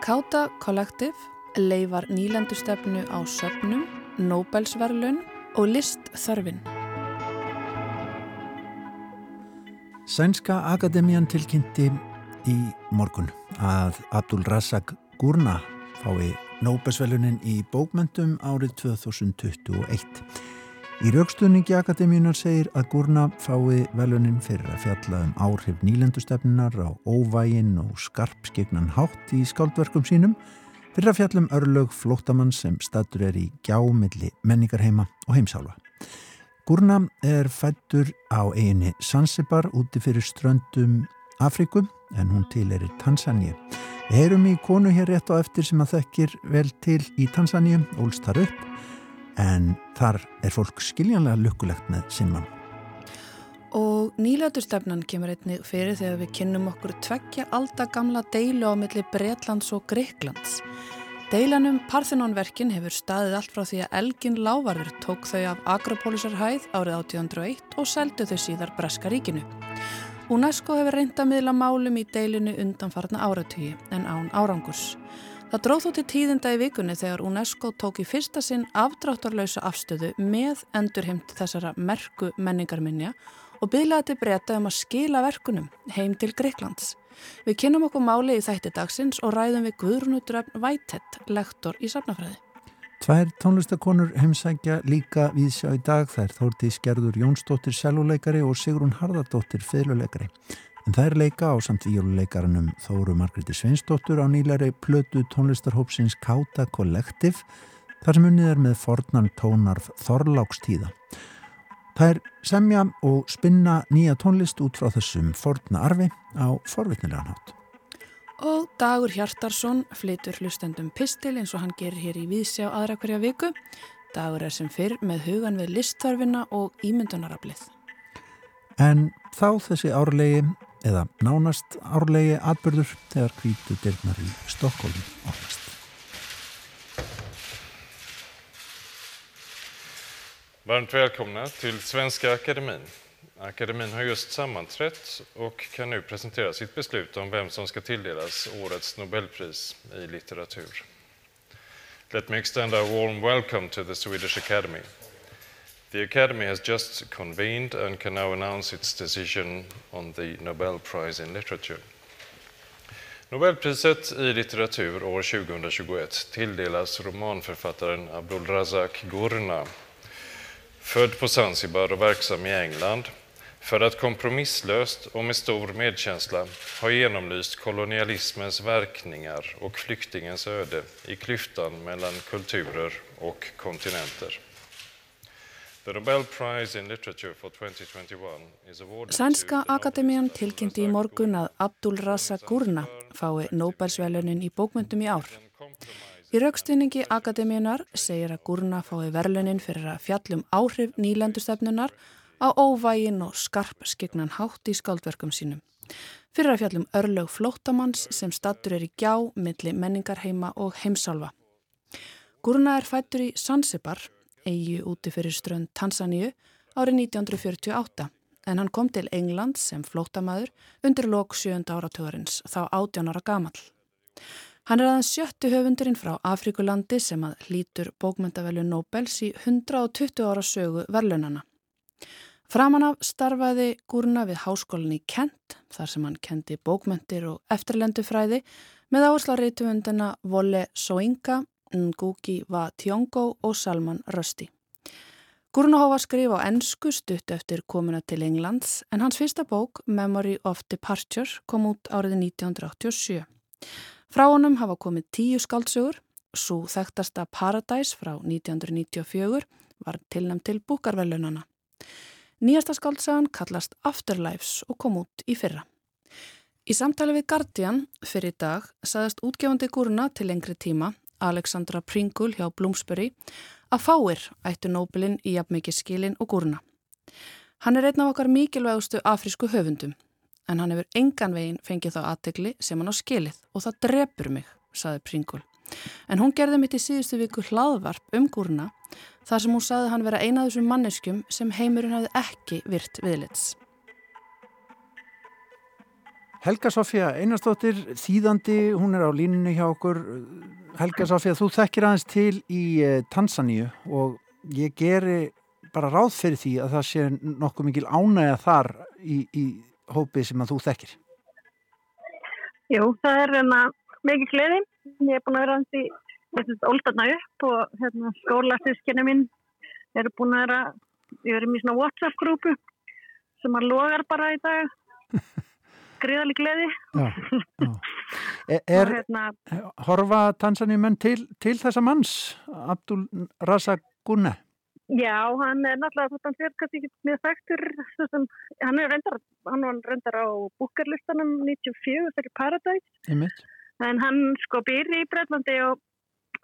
Káta Collective leifar nýlendustefnu á söpnum, Nobelsverlun og listþörfin. Sænska Akademían tilkynnti í morgun að Abdul Razak Gurna fái Nobelsverlunin í bókmentum árið 2021. Í raukstunningi Akademíunar segir að Gurna fái velunin fyrir að fjalla um áhrif nýlendustefnunar á óvægin og skarpskegnan hátt í skáldverkum sínum fyrir að fjalla um örlög flóttamann sem statur er í gjámilli menningarheima og heimsála. Gurna er fættur á eiginni Sansibar úti fyrir ströndum Afrikum en hún til er í Tansaníu. Við heyrum í konu hér rétt á eftir sem að þekkir vel til í Tansaníu, ólst þar upp, en þar er fólk skiljanlega lukkulegt með sinnmann. Og nýlætustefnan kemur einnig fyrir þegar við kynnum okkur tveggja alda gamla deilu á milli Breitlands og Greiklands. Deilanum Parthenónverkin hefur staðið allt frá því að Elgin Lávarður tók þau af Agropolisarhæð árið 1801 og seldu þau síðar Breska ríkinu. UNESCO hefur reynd að miðla málum í deilinu undanfarna áratögi en án árangurs. Það dróð þó til tíðinda í vikunni þegar UNESCO tók í fyrsta sinn afdráttarlausa afstöðu með endurheimt þessara merku menningarminja og bygglaði til breyta um að skila verkunum heim til Greiklands. Við kynum okkur máli í þætti dagsins og ræðum við Guðrunu Dröfn Vætett, lektor í safnafræði. Tvær tónlistakonur heimsækja líka við sjá í dag þær Þórti Skerður Jónsdóttir seljuleikari og Sigrun Hardardóttir fylguleikari. En er leika á samt víjuleikaranum Þóru Margreði Sveinsdóttur á nýlari plötu tónlistarhópsins Káta Kollektiv þar sem unnið er með fornan tónarf Þorlákstíða. Það er semja og spinna nýja tónlist út frá þessum forna arfi á forvitnilegan hátt. Og Dagur Hjartarsson flytur hlustendum pistil eins og hann gerir hér í Vísjá aðra hverja viku. Dagur er sem fyrr með hugan við listþörfina og ímyndunarablið. En þá þessi árlegi, eða nánast árlegi atbyrður þegar kvítu dyrnar í Stokkólum ofnast. Varmt välkomna till Svenska Akademin. Akademin har just sammanträtt och kan nu presentera sitt beslut om vem som ska tilldelas årets Nobelpris i litteratur. Let me extend a warm welcome to the Swedish Academy. The Academy has just convened and can now announce its decision on the Nobel Prize in Literature. Nobelpriset i litteratur år 2021 tilldelas romanförfattaren Abdulrazak Gurna född på Zanzibar och verksam i England för att kompromisslöst och med stor medkänsla ha genomlyst kolonialismens verkningar och flyktingens öde i klyftan mellan kulturer och kontinenter. Sænska Akademían tilkynnti í morgun að Abdul Raza Gurna fái Nobelsvelunin í bókmyndum í ár. Í raukstinningi Akademíunar segir að Gurna fái verlunin fyrir að fjallum áhrif nýlendustefnunar á óvægin og skarp skegnan hátt í skáldverkum sínum. Fyrir að fjallum örlög flóttamanns sem stattur er í gjá, milli menningarheima og heimsálfa. Gurna er fættur í Sansibar, eigi úti fyrir strönd Tansaníu, árið 1948 en hann kom til England sem flóttamaður undir lok 7. áratöðurins þá 18 ára gamal. Hann er aðeins sjöttu höfundurinn frá Afrikulandi sem að hlítur bókmyndavelju Nobels í 120 ára sögu verlunana. Framan af starfaði Gurna við háskólan í Kent þar sem hann kendi bókmentir og eftirlendufræði með áherslarriðtuvundina Volle Soinka, Ngugi Va Tiongo og Salman Rusty. Gurna hófa skrif á ennsku stutt eftir komuna til Englands en hans fyrsta bók, Memory of Departure, kom út árið 1987. Frá honum hafa komið tíu skáldsögur, svo þekktasta Paradise frá 1994 var tilnæmt til búkarvelunana. Nýjasta skáldsagan kallast Afterlives og kom út í fyrra. Í samtali við Guardian fyrir dag saðast útgefandi gúruna til lengri tíma, Alexandra Pringul hjá Bloomsbury, að fáir ættu Nobelin í jafnmikið skilin og gúruna. Hann er einn af okkar mikilvægustu afrísku höfundum, en hann hefur engan veginn fengið þá aðtegli sem hann á skilið og það drefur mig, saði Pringul. En hún gerði mitt í síðustu viku hlaðvarp um gúruna þar sem hún saði hann vera eina af þessum manneskjum sem heimurinn hafði ekki virt viðlits. Helga Sofja Einarstóttir, þýðandi, hún er á línunni hjá okkur. Helga Sofja, þú þekkir aðeins til í eh, Tansaníu og ég geri bara ráð fyrir því að það sé nokkuð mikil ánægja þar í, í hópi sem að þú þekkir. Jú, það er hérna mikið gleði. Ég er búin að vera hans í óldarna upp og hérna, skólasískinu mín eru búin að vera, ég er í mjög svona WhatsApp-grúpu sem að logar bara í dag. Gríðalig gleði. Já, já. Er, er hérna, horfa Tansaníumenn til, til þessa manns, Abdul Razak Gunne? Já, hann er náttúrulega, hann fyrir kannski ekki mjög þekktur, hann er reyndar, hann var reyndar á búkarlistanum 94 fyrir Paradise, Einmitt. en hann sko býr í Breitlandi og,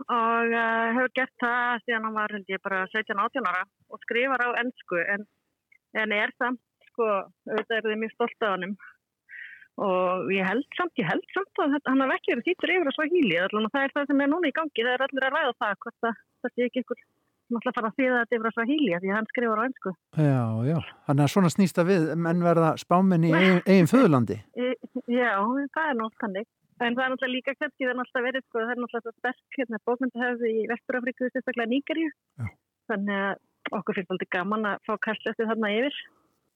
og uh, hefur gert það síðan hann var, held ég, bara 17-18 ára og skrifar á ennsku, en, en er samt, sko, auðvitað er þið mjög stolt af hannum og ég held samt, ég held samt að hann har ekki verið þýttur yfir að svo híli, það er það sem er núna í gangi, það er allir að ræða það, hvort það, það sé ekki einhver náttúrulega fara að þýða þetta yfir að svo híli því að hann skrifur á einsku. Já, já, þannig að svona snýsta við menn verða spáminn í eigin, eigin föðurlandi. Já, það er náttúrulega. En það er náttúrulega líka kannski, það er náttúrulega verið, sko, það er náttúrulega sterk hérna, bókmyndahöfði í Vesturafriku, sérstaklega Nýgerju. Þannig að okkur finnst alltaf gaman að fá kallstöstu þarna yfir.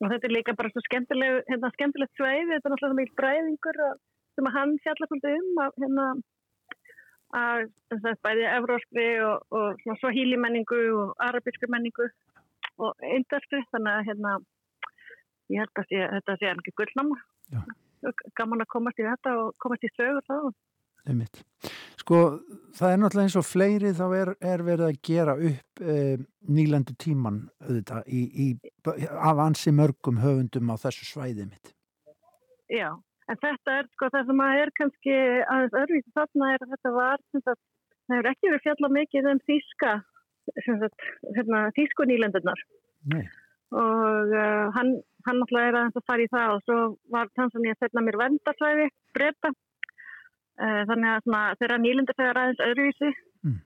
Og þetta er líka bara svo skemmtileg, hérna, skemmtilegt sveið, þetta er náttúrulega mjög bræðingur sem að hann fjalla svolítið um að hérna, að sagt, bæði evróskri og, og svahíli menningu og arabískri menningu og eindarskri þannig að hérna, ég held að sé, þetta sé ekki gullnáma. Gaman að komast í þetta og komast í sögur þá. Einmitt. Sko það er náttúrulega eins og fleiri þá er, er verið að gera upp eh, nýlandu tíman auðvitað í, í, af ansi mörgum höfundum á þessu svæði mitt. Já En þetta er sko það sem að er kannski aðeins örvísi þarna er að þetta var sagt, það hefur ekki verið fjalla mikið um þýska hérna, þýsku nýlendunar og uh, hann, hann náttúrulega er að fara í það og svo var Tanzania að setna mér vendarsvæði breyta uh, þannig að svona, þeirra nýlendur þegar aðeins örvísi mm.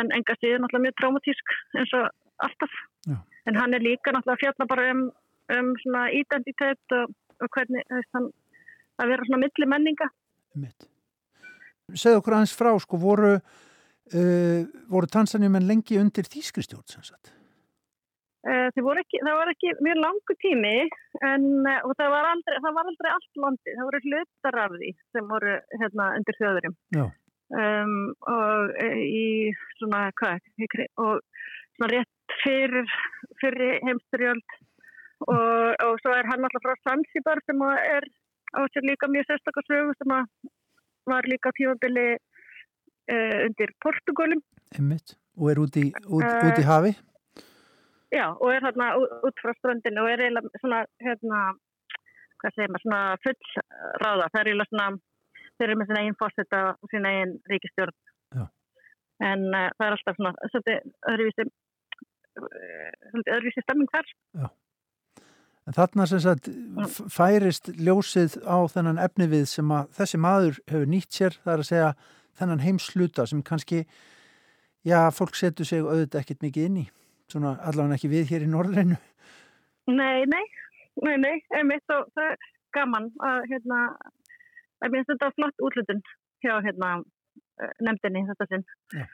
en enga síðan náttúrulega mjög traumatísk eins og alltaf. Já. en hann er líka náttúrulega fjalla bara um, um svona identitet og, og hvernig þannig að vera svona milli menninga. Segð okkur aðeins frá sko, voru, uh, voru tansanjumenn lengi undir þýskristjórn sem sagt? Uh, ekki, það var ekki mjög langu tími en uh, það, var aldrei, það var aldrei allt landi, það voru hlutar af því sem voru hérna, undir þjóðurum um, og uh, í svona hvað og rétt fyrir, fyrir heimsturjöld og, og svo er hann alltaf frá Sansibar sem er á sér líka mjög sérstakarsögu sem að var líka tímabili uh, undir Portugalum. Einmitt. Og er út í, út, uh, út í hafi? Já, og er hérna út frá strandinu og er eiginlega svona, hérna, hvað segir maður, svona fullráða. Það er eiginlega svona, þeir eru með sína einn fórsetta og sína einn ríkistjórn. Já. En uh, það er alltaf svona, svolítið öðruvísi, öðruvísi stemming þar. Já. En þarna sem sagt færist ljósið á þennan efni við sem að þessi maður hefur nýtt sér, það er að segja þennan heimsluta sem kannski, já, fólk setur sig auðvitað ekkert mikið inn í, svona allavega ekki við hér í Norðreinu. Nei, nei, nei, nei, einmitt og það er gaman að, hérna, að minnst þetta flott útlutun hjá, hérna, nefndinni þetta sinn. Já.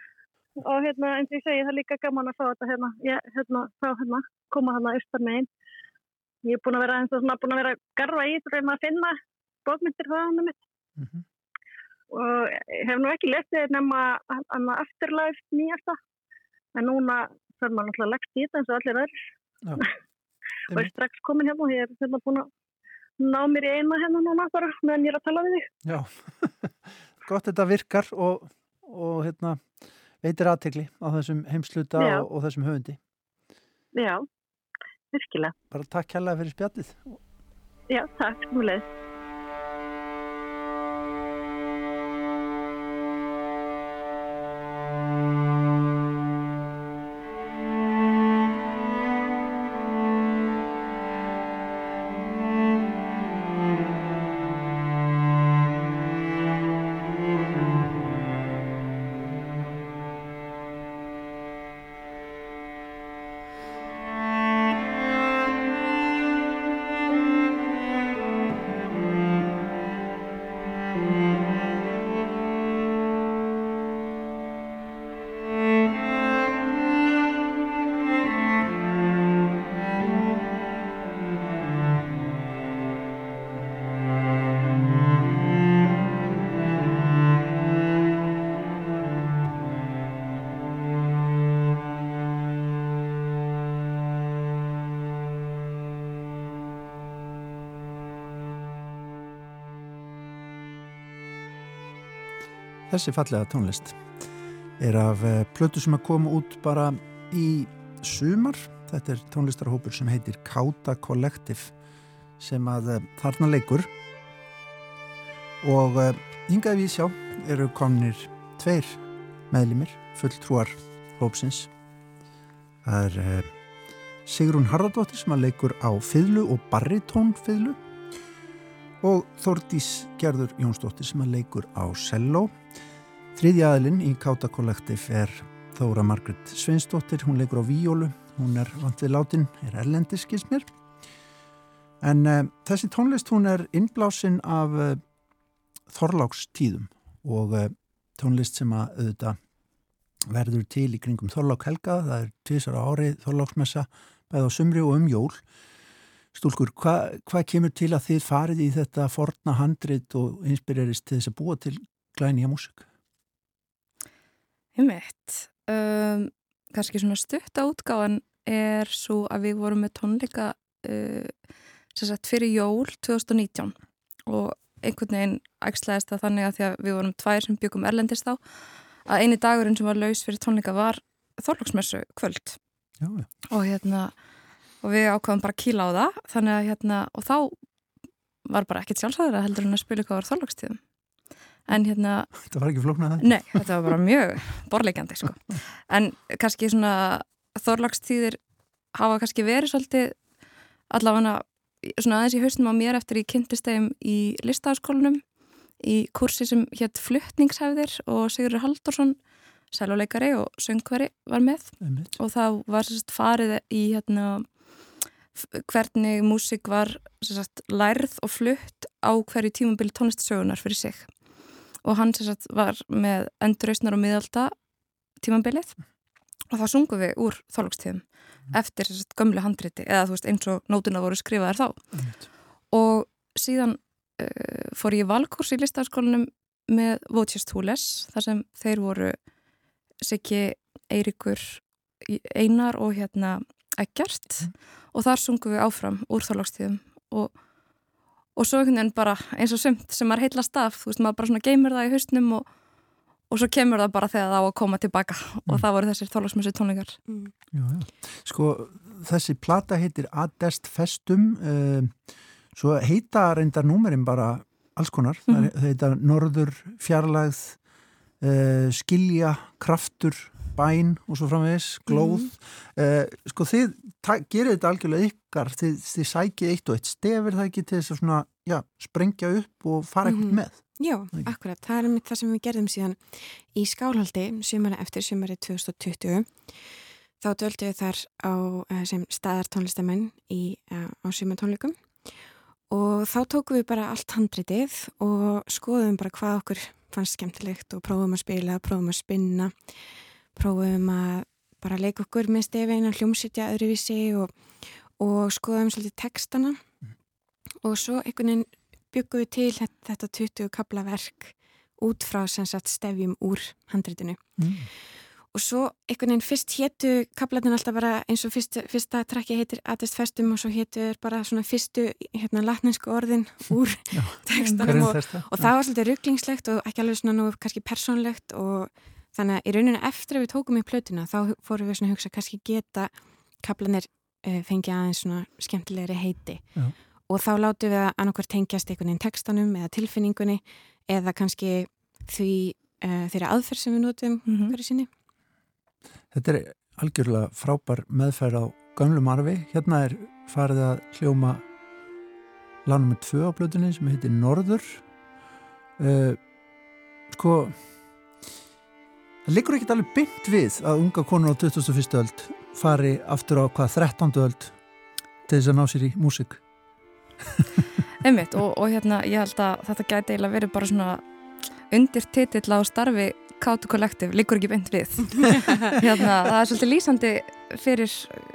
Og hérna, eins og ég segi, það er líka gaman að fá þetta, hérna, ég, hérna, fá, hérna, koma hérna austar meginn Ég er búin að vera eins og svona búin að vera garfa í reyna að finna bókmyndir hvaðanum mitt. Mm -hmm. og hef nú ekki lesið nema afturlæft nýjasta. En núna þarf maður náttúrulega lagt í þetta eins og allir öðru og ég er strax komin hérna og ég er hérna búin að ná mér í eina hérna núna bara meðan ég er að tala við þig. Já, gott þetta virkar og, og hérna veitir aðtegli á þessum heimsluta og, og þessum höfundi Já virkilega. Bara takk hella fyrir spjallið. Já, takk, mjög þessi fallega tónlist er af uh, plötu sem að koma út bara í sumar. Þetta er tónlistarhópur sem heitir Kauta Collective sem að uh, þarna leikur og hingað við sjá eru komnir tveir meðlimir, fulltrúar hópsins. Það er Sigrun Harðardóttir sem að leikur á fyllu og baritónfyllu og Þordís Gerður Jónsdóttir sem að leikur á cello. Þriðja aðilinn í Káta Kollektiv er Þóra Margret Sveinsdóttir, hún leikur á víólu, hún er vant við látin, er erlendis skilsmér. En uh, þessi tónlist hún er innblásin af uh, Þorlákstíðum og uh, tónlist sem að auðvita verður til í kringum Þorlák Helga, það er tvísar á árið Þorláksmessa, bæða á sumri og um jól. Stúlkur, hvað hva kemur til að þið farið í þetta forna handrit og inspirerist til þess að búa til glænija músik? Veit, um, kannski svona stutta útgáðan er svo að við vorum með tónleika uh, sagt, fyrir jól 2019 og einhvern veginn ægslæðist það þannig að því að við vorum tvær sem byggum erlendist á að eini dagurinn sem var laus fyrir tónleika var þorlóksmessu kvöld já, já. og hérna og við ákvaðum bara að kíla á það þannig að hérna, og þá var bara ekkert sjálfsæður að heldur hún að spila hvað var þorlókstíðum en hérna Þetta var ekki flóknað það? Nei, þetta var bara mjög borleikandi sko en kannski svona þorlókstíðir hafa kannski verið svolítið allavega svona aðeins í haustum á mér eftir í kynntistegum í listaháskólanum í kursi sem hétt Fluttningshæfðir og Sigurður Haldursson sæluleikari og söngveri var með Einmitt. og þá var sérst farið í hérna hvernig músík var sagt, lærð og flutt á hverju tímabili tónlistasögunar fyrir sig og hann sagt, var með endurreysnar og miðalda tímabilið og þá sungum við úr þálagstíðum mm. eftir sagt, gömlu handriti eða veist, eins og nótuna voru skrifaðar þá Einmitt. og síðan uh, fór ég valkurs í listaskólanum með Votjast Húles þar sem þeir voru Siggi, Eirikur Einar og hérna Eggert mm. og þar sungum við áfram úr þálagstíðum og, og svo einhvern veginn bara eins og sumt sem maður heitla staf, þú veist maður bara svona geymir það í haustnum og, og svo kemur það bara þegar það á að koma tilbaka mm. og það voru þessir þálagsmessu tónleikar mm. já, já. Sko þessi plata heitir Adest Festum uh, svo heita reyndar númerinn bara alls konar, -hmm. það heita Norður, Fjarlægð uh, Skilja, Kraftur bæn og svo framvegis, glóð. Mm. uh, sko þið gerir þetta algjörlega ykkar, þið, þið sækið eitt og eitt stefir það ekki til þess að svona já, sprengja upp og fara eitthvað mm. með? Já, akkurat, það er mitt það sem við gerðum síðan í skálhaldi sumari eftir sumari 2020 þá döldum við þar á sem staðartónlistamenn í, á sumatónleikum og þá tókum við bara allt handritið og skoðum bara hvað okkur fannst skemmtilegt og prófum að spila, prófum að spinna prófum að bara leika okkur með stefina, hljómsitja öðruvísi og, og skoðum svolítið textana. Mm. og svo einhvern veginn byggum við til þetta, þetta 20 kabla verk út frá sagt, stefjum úr handreitinu mm. og svo einhvern veginn fyrst héttu kablatin alltaf bara eins og fyrst, fyrsta trekki heitir Adest Festum og svo héttur bara svona fyrstu hérna latninsku orðin úr textanum og, og það var svolítið rugglingslegt og ekki alveg svona nú kannski persónlegt og Þannig að í rauninu eftir að við tókum í plötuna þá fórum við svona að hugsa kannski geta kaplanir uh, fengið aðeins svona skemmtilegri heiti Já. og þá látum við að annarkvært tengjast einhvern veginn textanum eða tilfinningunni eða kannski því uh, þeirra aðferð sem við notum mm -hmm. hverju sinni. Þetta er algjörlega frábær meðferð á gamlum arfi. Hérna er farið að hljóma lánum með tvö á plötunni sem heitir Norður. Uh, sko Það liggur ekkert alveg byggt við að unga konur á 2001. öld fari aftur á hvað 13. öld til þess að ná sér í músik. Einmitt og, og hérna ég held að þetta gæti eiginlega verið bara svona undir titill á starfi Kátu Kollektiv, liggur ekki beint við. hérna, það er svolítið lýsandi fyrir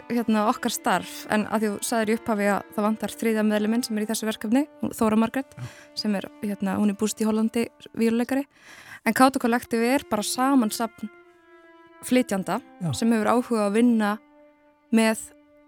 hérna, okkar starf en að þú saður í upphafi að það vantar þriðja meðluminn sem er í þessu verkefni, Þóra Margret, sem er, hérna, hún er búst í Hollandi, víluleikari En Kátu Kollektiv er bara samansapn flytjanda Já. sem hefur áhuga að vinna með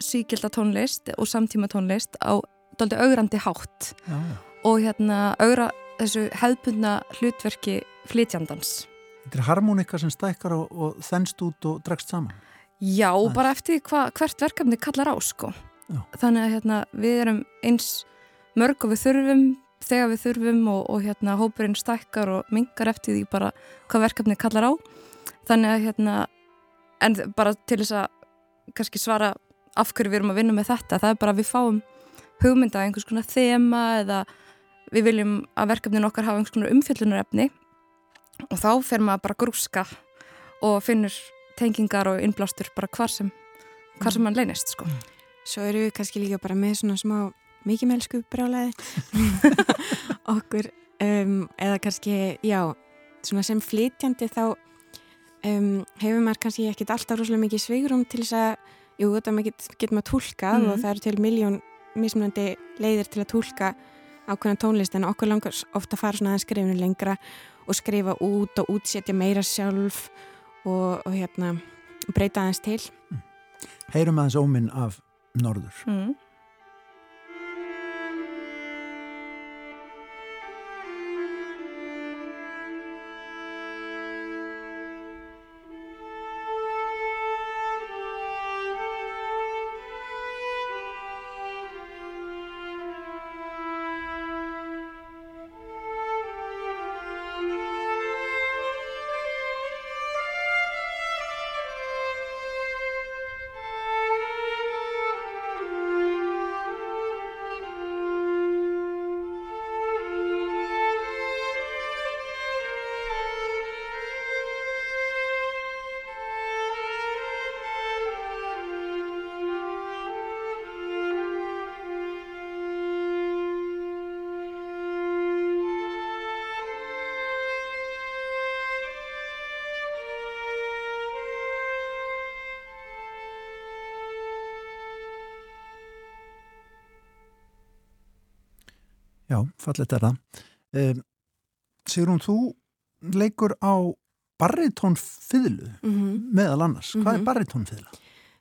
síkilda tónlist og samtíma tónlist á doldi augrandi hátt Já. og hérna augra þessu hefðbundna hlutverki flytjandans. Þetta er harmonika sem stækkar og, og þennst út og dregst saman. Já, Æs. bara eftir hva, hvert verkefni kallar á sko. Já. Þannig að hérna, við erum eins mörg og við þurfum þegar við þurfum og, og hérna, hópurinn stækkar og mingar eftir því bara hvað verkefni kallar á. Þannig að hérna, en bara til þess að kannski svara af hverju við erum að vinna með þetta, það er bara að við fáum hugmynda einhvers konar þema eða við viljum að verkefnin okkar hafa einhvers konar umfjöllunarefni og þá fer maður bara grúska og finnur tengingar og innblástur bara hvar sem, hvar sem mann leynist sko. Svo eru við kannski líka bara með svona smá mikið melsku brálaði okkur um, eða kannski, já svona sem flytjandi þá um, hefur maður kannski ekkit alltaf rosalega mikið sveigurum til þess að jú, þetta getur maður tólkað mm. og það eru til miljón mismunandi leiðir til að tólka ákveðan tónlist en okkur langar ofta að fara svona aðeins skrifinu lengra og skrifa út og útsetja meira sjálf og, og hérna breyta aðeins til mm. Heyrum aðeins óminn af norður mm. Já, fallet er það. Um, Sigrun, þú leikur á barritónfiðlu mm -hmm. meðal annars. Hvað mm -hmm. er mhm. barritónfiðla?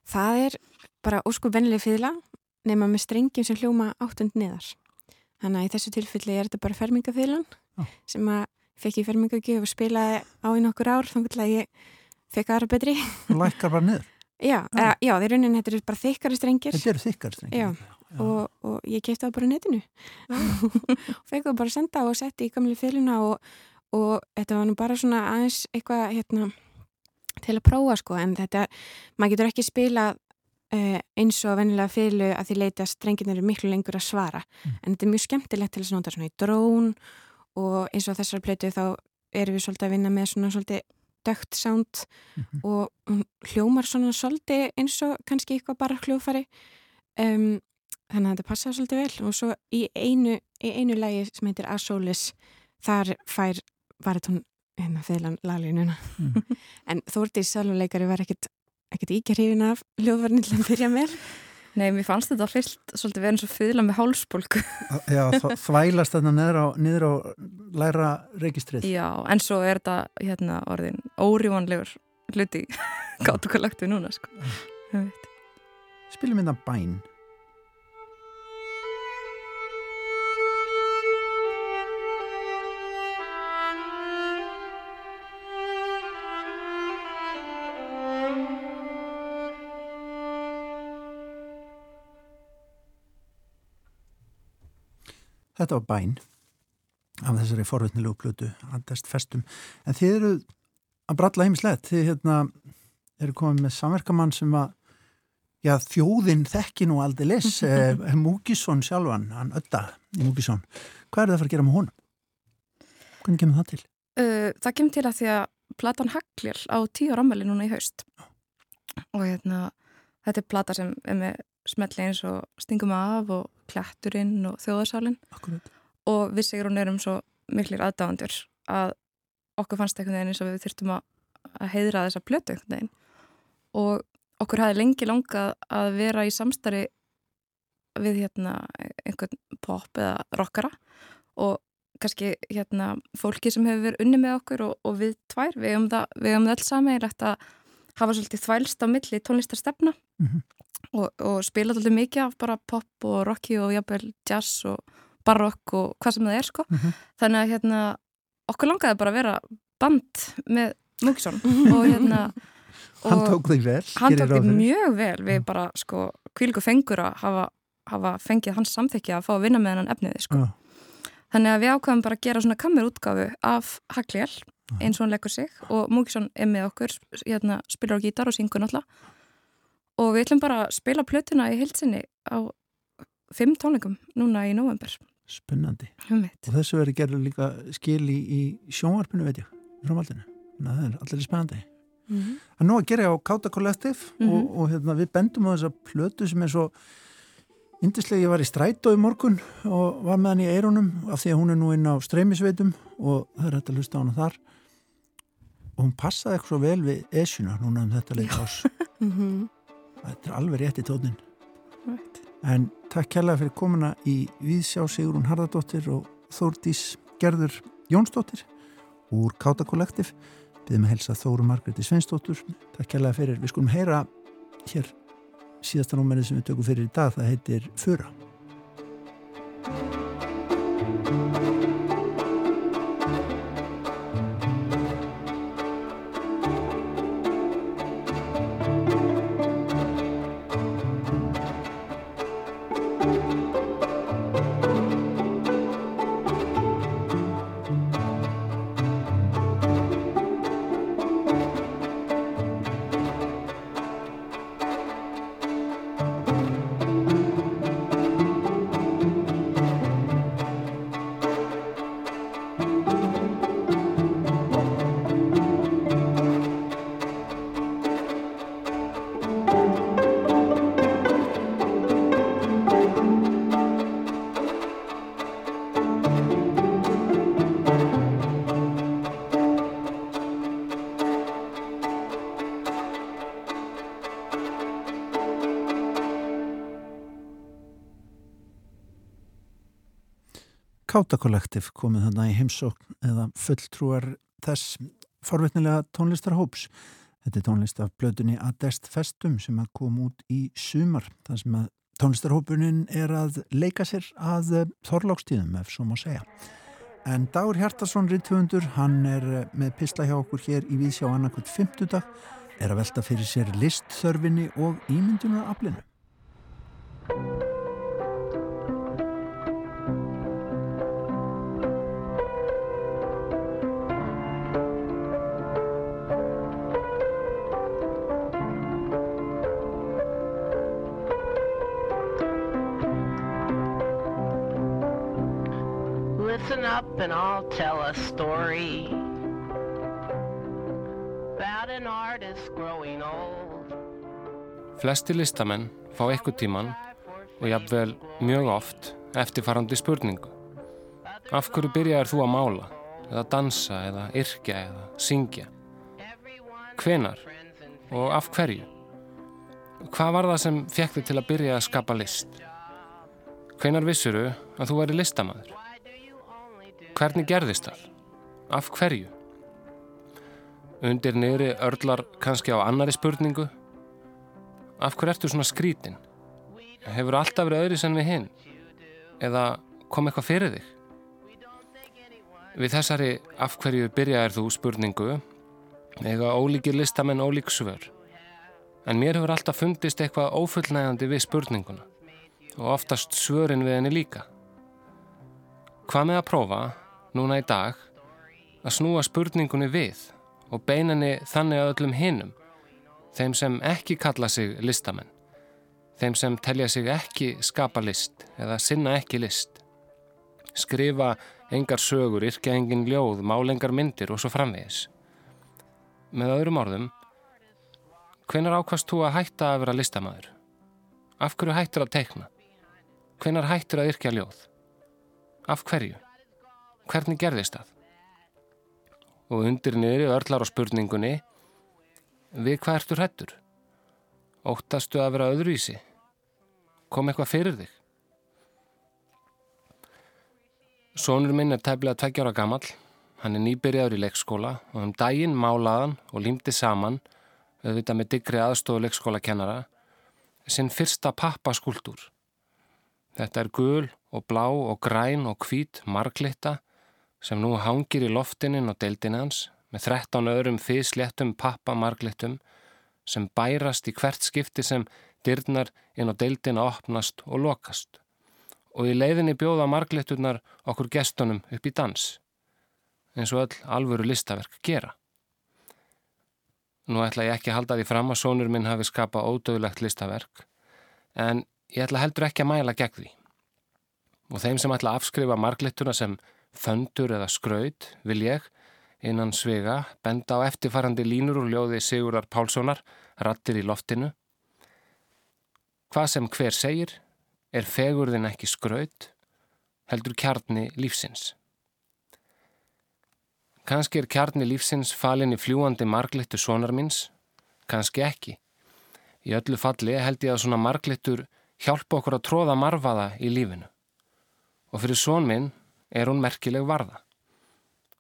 Það er bara ósku vennileg fiðla nema með strengjum sem hljóma áttund neðar. Þannig að í þessu tilfelli er þetta bara fermingafiðlan ah. sem að fekk ég fermingagjöf og spilaði á einu okkur ár þannig að ég fekk aðra betri. Lækkar bara niður? Já, ah. já, því raunin þetta er bara þykkari strengir. Þetta eru þykkari strengir? Já og, og ég kæfti það bara netinu og fekk það bara senda og setja í gamli fylguna og, og þetta var nú bara svona aðeins eitthvað hérna, til að prófa sko en þetta, maður getur ekki spila uh, eins og vennilega fylgu að því leita strengin eru miklu lengur að svara mm. en þetta er mjög skemmtilegt til að nota svona í drón og eins og þessar plötu þá erum við svolítið að vinna með svona svolítið dögt sound mm -hmm. og hljómar svona svolítið eins og kannski eitthvað bara hljófari um, þannig að þetta passa svolítið vel. Og svo í einu, í einu lægi sem heitir Asolis þar fær baritón hérna fylgjan laglínuna mm. en Þórtís saluleikari var ekkert ekkert íkjarhifin af hljóðvarni til að byrja með. Nei, mér fannst þetta fyrst svolítið verið eins og fylgja með hálsbólku Já, þvælast þarna niður á, niður á læra registrið. Já, en svo er þetta hérna orðin órívanlegur hluti gátt okkur lagt við núna sko. Spilum hérna bæn Þetta var bæn af þessari forvöldnilegu plötu andast festum. En þið eru að bralla heimislegt. Þið hérna, eru komið með samverkamann sem að já, þjóðin þekki nú aldrei les eh, Múkisson sjálfan, hann ötta Múkisson. Hvað er það að fara að gera með honum? Hvernig kemur það til? Uh, það kemur til að því að platan Haglir á tíu áramæli núna í haust og hérna þetta er plata sem er með smelli eins og stingum af og klætturinn og þjóðarsálinn og við hún erum svo miklir aðdáðandur að okkur fannst veginn eins og við þurftum að heidra þessa blötu einhvern veginn. Og okkur hafi lengi langað að vera í samstarri við hérna einhvern pop eða rockara. Og kannski hérna fólki sem hefur verið unni með okkur og, og við tvær, við hefum það, það alls sammeilegt að hafa svolítið þvælst á milli tónlistarstefna. Mm -hmm og, og spila alltaf mikið af bara pop og rocki og jafnvel jazz og barokk og hvað sem það er sko. Mhm. Þannig að hérna, okkur langaði bara að vera band með Múkisson og hérna Hann tók þig vel. hann tók fyrir. mjög vel við bara sko kvílgu fengur að hafa, hafa fengið hans samþykja að fá að vinna með hennan efniði sko. Já. Þannig að við ákvæðum bara að gera svona kammerútgáfu af Haglél eins og hann leggur sig og Múkisson er með okkur, hérna, spilar á gítar og syngur náttúrulega og við ætlum bara að spila plötuna í heilsinni á fimm tónleikum núna í november. Spennandi. Um. Og þessu verður gerður líka skil í, í sjónvarpinu, veit ég, að það er allir spennandi. Mhm. En nú að gera ég á Káta Collective Mhm. og, og hérna, við bendum á þessa plötu sem er svo indislega. Ég var í strætó í morgun og var með hann í eirunum af því að hún er nú inn á streymisveitum og það er hægt að hlusta á hana þar. Og hún passaði eitthvað svo vel við esjuna núna um þetta leik ás. Þetta er alveg rétt í tónin. Right. En takk kærlega fyrir komuna í Víðsjá Sigrún Harðardóttir og Þórdís Gerður Jónsdóttir úr Káta Kollektiv. Byrðum að helsa Þóru Margreti Sveinsdóttur. Takk kærlega fyrir. Við skulum heyra hér síðasta númerið sem við tökum fyrir í dag. Það heitir Fura. Káta Kollektiv komið þarna í heimsókn eða fulltrúar þess forvitnilega tónlistarhóps. Þetta er tónlist af blöðunni Adest Festum sem að kom út í sumar. Það sem að tónlistarhópunin er að leika sér að þorlákstíðum ef svo má segja. En Dagur Hjartarsson Rittvöndur, hann er með pisla hjá okkur hér í Víðsjá annarkvöld 50 dag, er að velta fyrir sér listþörfinni og ímyndunar aflinu. Up and I'll tell a story about an artist growing old. Flesti listamenn fá eitthvað tíman og jafnvel mjög oft eftirfarandi spurningu. Af hverju byrjaðir þú að mála, eða dansa, eða yrkja, eða syngja? Hvenar og af hverju? Hvað var það sem fekk þig til að byrja að skapa list? Hvenar vissuru að þú væri listamæður? Hvernig gerðist það? Af hverju? Undir niðri örlar kannski á annari spurningu. Af hverju ertu svona skrítin? Hefur alltaf verið öðris en við hinn? Eða kom eitthvað fyrir þig? Við þessari af hverju byrjaðir þú spurningu eiga ólíkir listamenn ólík svör. En mér hefur alltaf fundist eitthvað ófullnægandi við spurninguna og oftast svörin við henni líka. Hvað með að prófa, núna í dag, að snúa spurningunni við og beinani þannig að öllum hinnum, þeim sem ekki kalla sig listamenn, þeim sem telja sig ekki skapa list eða sinna ekki list, skrifa engar sögur, yrkja engin ljóð, málengar myndir og svo framvegis. Með öðrum orðum, hvenar ákvast þú að hætta að vera listamæður? Af hverju hættur að teikna? Hvenar hættur að yrkja ljóð? Af hverju? Hvernig gerðist það? Og undir niðri örlar á spurningunni Við hvað ertu hrættur? Óttastu að vera öðruvísi? Kom eitthvað fyrir þig? Sónur minn er tæflega tveggjára gamall. Hann er nýbyrjaður í leikskóla og um daginn málaðan og límdi saman, auðvitað með digri aðstofu leikskólakennara, sinn fyrsta pappaskúltúr. Þetta er gul og blá og græn og hvít marglitta sem nú hangir í loftinin og deildin hans með 13 öðrum fysléttum pappa marglittum sem bærast í hvert skipti sem dyrnar inn á deildina opnast og lokast og í leiðinni bjóða marglitturnar okkur gestunum upp í dans eins og öll alvöru listaverk gera. Nú ætla ég ekki að halda því fram að sónur minn hafi skapað ódöðlegt listaverk en ég ætla heldur ekki að mæla gegn því. Og þeim sem ætla að afskrifa marglittuna sem föndur eða skraut vil ég innan svega benda á eftirfarandi línur úr ljóði Sigurðar Pálssonar, rattir í loftinu. Hvað sem hver segir er fegurðin ekki skraut, heldur kjarni lífsins. Kanski er kjarni lífsins falin í fljúandi marglittu sonar minns, kanski ekki. Í öllu falli held ég að svona marglittur hjálpa okkur að tróða marfaða í lífinu. Og fyrir són minn er hún merkileg varða.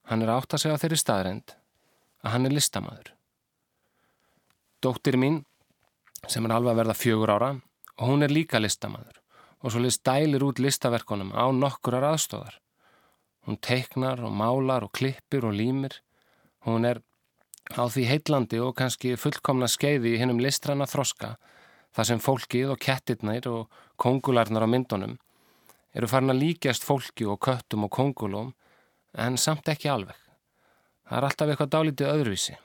Hann er átt að segja þeirri staðrend að hann er listamæður. Dóttir mín, sem er alveg að verða fjögur ára, hún er líka listamæður og svo list dælir út listaverkonum á nokkurar aðstóðar. Hún teiknar og málar og klippir og límir. Hún er á því heitlandi og kannski fullkomna skeiði í hinnum listræna þroska þar sem fólkið og kettirnir og kongularnar á myndunum eru farin að líkjast fólki og köttum og kongulum en samt ekki alveg. Það er alltaf eitthvað dálítið öðruvísi,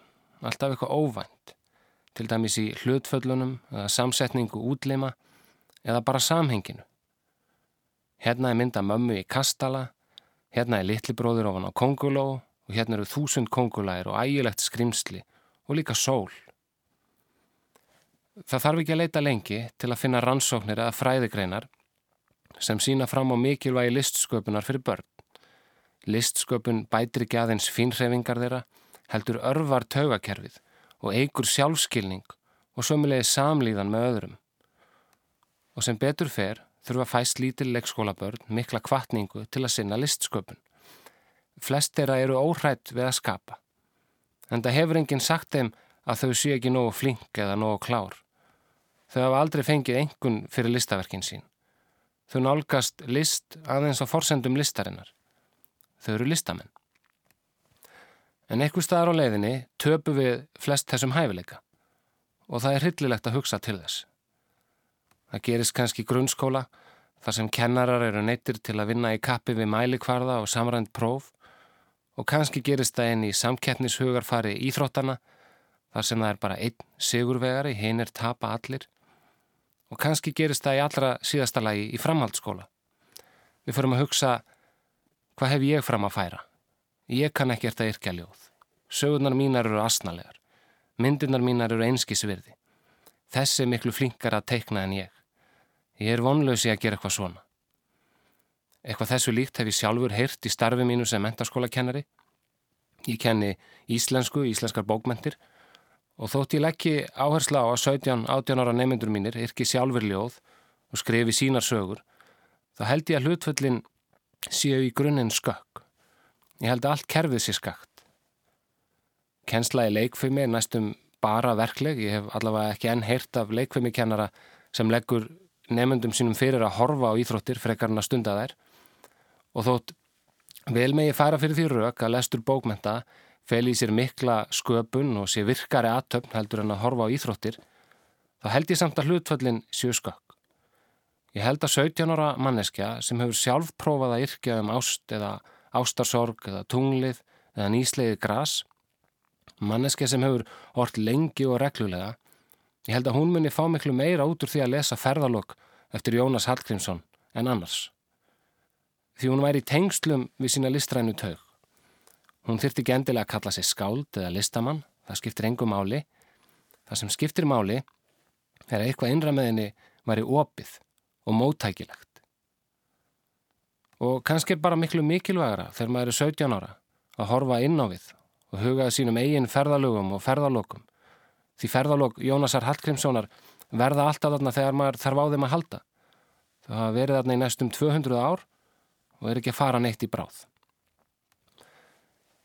alltaf eitthvað óvænt, til dæmis í hlutföllunum eða samsetningu útlima eða bara samhenginu. Hérna er mynda mömmu í kastala Hérna er litli bróður ofan á konguló og hérna eru þúsund kongulæðir og ægilegt skrimsli og líka sól. Það þarf ekki að leita lengi til að finna rannsóknir eða fræðigreinar sem sína fram á mikilvægi listsköpunar fyrir börn. Listsköpun bætir ekki aðeins fínreifingar þeirra, heldur örvar taugakerfið og eigur sjálfskilning og sömulegi samlíðan með öðrum. Og sem betur fer þurfa fæst lítil leikskólabörn mikla kvartningu til að sinna listsköpun. Flest þeirra eru óhrætt við að skapa. En það hefur enginn sagt þeim að þau sé ekki nógu flink eða nógu klár. Þau hafa aldrei fengið engun fyrir listaverkin sín. Þau nálgast list aðeins á forsendum listarinnar. Þau eru listamenn. En eitthvað staðar á leiðinni töpu við flest þessum hæfileika og það er hryllilegt að hugsa til þess. Það gerist kannski grunnskóla þar sem kennarar eru neittir til að vinna í kappi við mælikvarða og samrænt próf og kannski gerist það einn í samkettnishugarfari íþróttana þar sem það er bara einn sigurvegari, hinn er tapa allir og kannski gerist það í allra síðasta lagi í framhaldsskóla. Við förum að hugsa hvað hef ég fram að færa? Ég kann ekki eftir að yrkja ljóð. Sögurnar mínar eru asnalegar. Myndirnar mínar eru einskísvirði. Þessi er miklu flinkar að teikna en ég. Ég er vonlösi að gera eitthvað svona. Eitthvað þessu líkt hef ég sjálfur heyrt í starfi mínu sem mentarskólakennari. Ég kenni íslensku, íslenskar bókmentir og þótt ég leggji áhersla á að 17-18 ára nefnendur mínir yrki sjálfur ljóð og skrifi sínar sögur, þá held ég að hlutföllin séu í grunninn skökk. Ég held að allt kerfið sé skakt. Kennsla í leikfimi er næstum bara verkleg. Ég hef allavega ekki enn heyrt af leikfimikennara sem leggur nefnendum sínum fyrir að horfa á íþróttir frekarna stunda þær og þótt vel megi fara fyrir því rauk að lestur bókmenta fel í sér mikla sköpun og sé virkari aðtöfn heldur en að horfa á íþróttir þá held ég samt að hlutföllin séu skakk. Ég held að 17 ára manneskja sem hefur sjálf prófað að yrkja um ást eða ástarsorg eða tunglið eða nýsleiði gras manneskja sem hefur hort lengi og reglulega Ég held að hún muni fá miklu meira út úr því að lesa ferðalokk eftir Jónas Hallgrímsson en annars. Því hún væri í tengslum við sína listrænu taug. Hún þyrti ekki endilega að kalla sig skáld eða listamann, það skiptir engum máli. Það sem skiptir máli er að eitthvað innra með henni væri opið og móttækilegt. Og kannski er bara miklu mikilvægara þegar maður er 17 ára að horfa inn á við og hugaði sínum eigin ferðalögum og ferðalokum Því ferðalók Jónasar Hallgrímssonar verða alltaf þarna þegar maður þarf á þeim að halda. Það hafa verið þarna í næstum 200 ár og er ekki að fara neitt í bráð.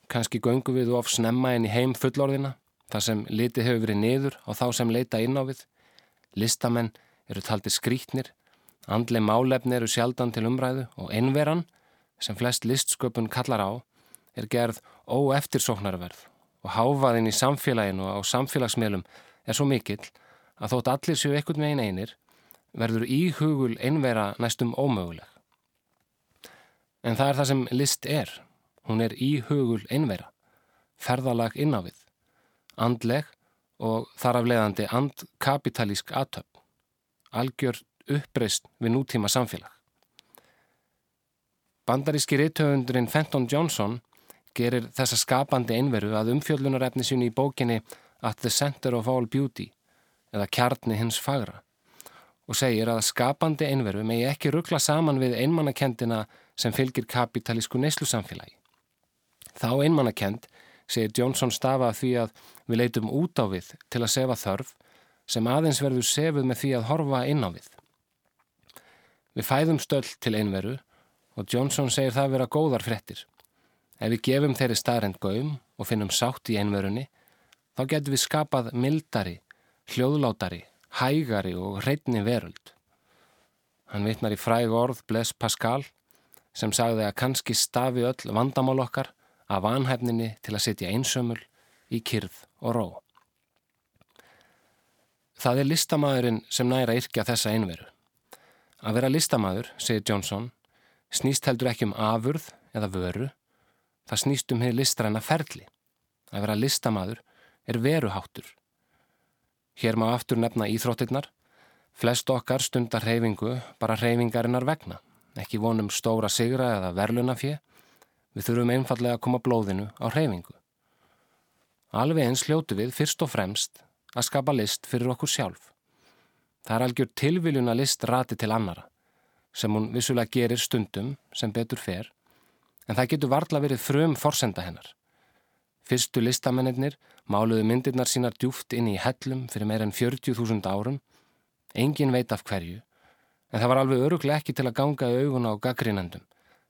Kanski göngu við of snemma inn í heim fullorðina, þar sem litið hefur verið niður á þá sem leita inn á við. Listamenn eru taldi skrítnir, Andli málefni eru sjaldan til umræðu og einveran, sem flest listsköpun kallar á, er gerð óeftirsóknarverð og háfaðin í samfélaginu og á samfélagsmiðlum er svo mikill að þótt allir séu ekkert megin einir verður íhugul einvera næstum ómöguleg. En það er það sem list er. Hún er íhugul einvera, ferðalag innávið, andleg og þar af leiðandi andkapitalísk aðtöpp, algjör uppreist við nútíma samfélag. Bandaríski reythöfundurinn Fenton Johnson gerir þessa skapandi einveru að umfjöllunarefni sín í bókinni At the Center of All Beauty eða Kjarni hins fagra og segir að skapandi einveru megi ekki ruggla saman við einmannakendina sem fylgir kapitalísku neyslusamfélagi. Þá einmannakend segir Johnson stafa því að við leitum út á við til að sefa þörf sem aðeins verður sefið með því að horfa inn á við. Við fæðum stöld til einveru og Johnson segir það vera góðar frettir. Ef við gefum þeirri starrend gaum og finnum sátt í einverunni, þá getum við skapað mildari, hljóðlátari, hægari og hreitni veröld. Hann vitnar í fræg orð Blaise Pascal sem sagði að kannski stafi öll vandamál okkar af vanhefninni til að setja einsömmul í kyrð og ró. Það er listamæðurinn sem næra yrkja þessa einveru. Að vera listamæður, segir Johnson, snýst heldur ekki um afurð eða vöru, það snýst um hefur listræna ferli. Að vera listamæður er veruháttur. Hér má aftur nefna íþróttirnar. Flest okkar stundar reyfingu bara reyfingarinnar vegna. Ekki vonum stóra sigra eða verlunafið. Við þurfum einfallega að koma blóðinu á reyfingu. Alveg eins hljótu við fyrst og fremst að skapa list fyrir okkur sjálf. Það er algjör tilviljun að list rati til annara, sem hún vissulega gerir stundum sem betur fer, en það getur varla verið frum forsenda hennar. Fyrstu listamennir máluðu myndirnar sínar djúft inn í hellum fyrir meir en 40.000 árum, engin veit af hverju, en það var alveg öruglega ekki til að ganga í auguna á gaggrínendum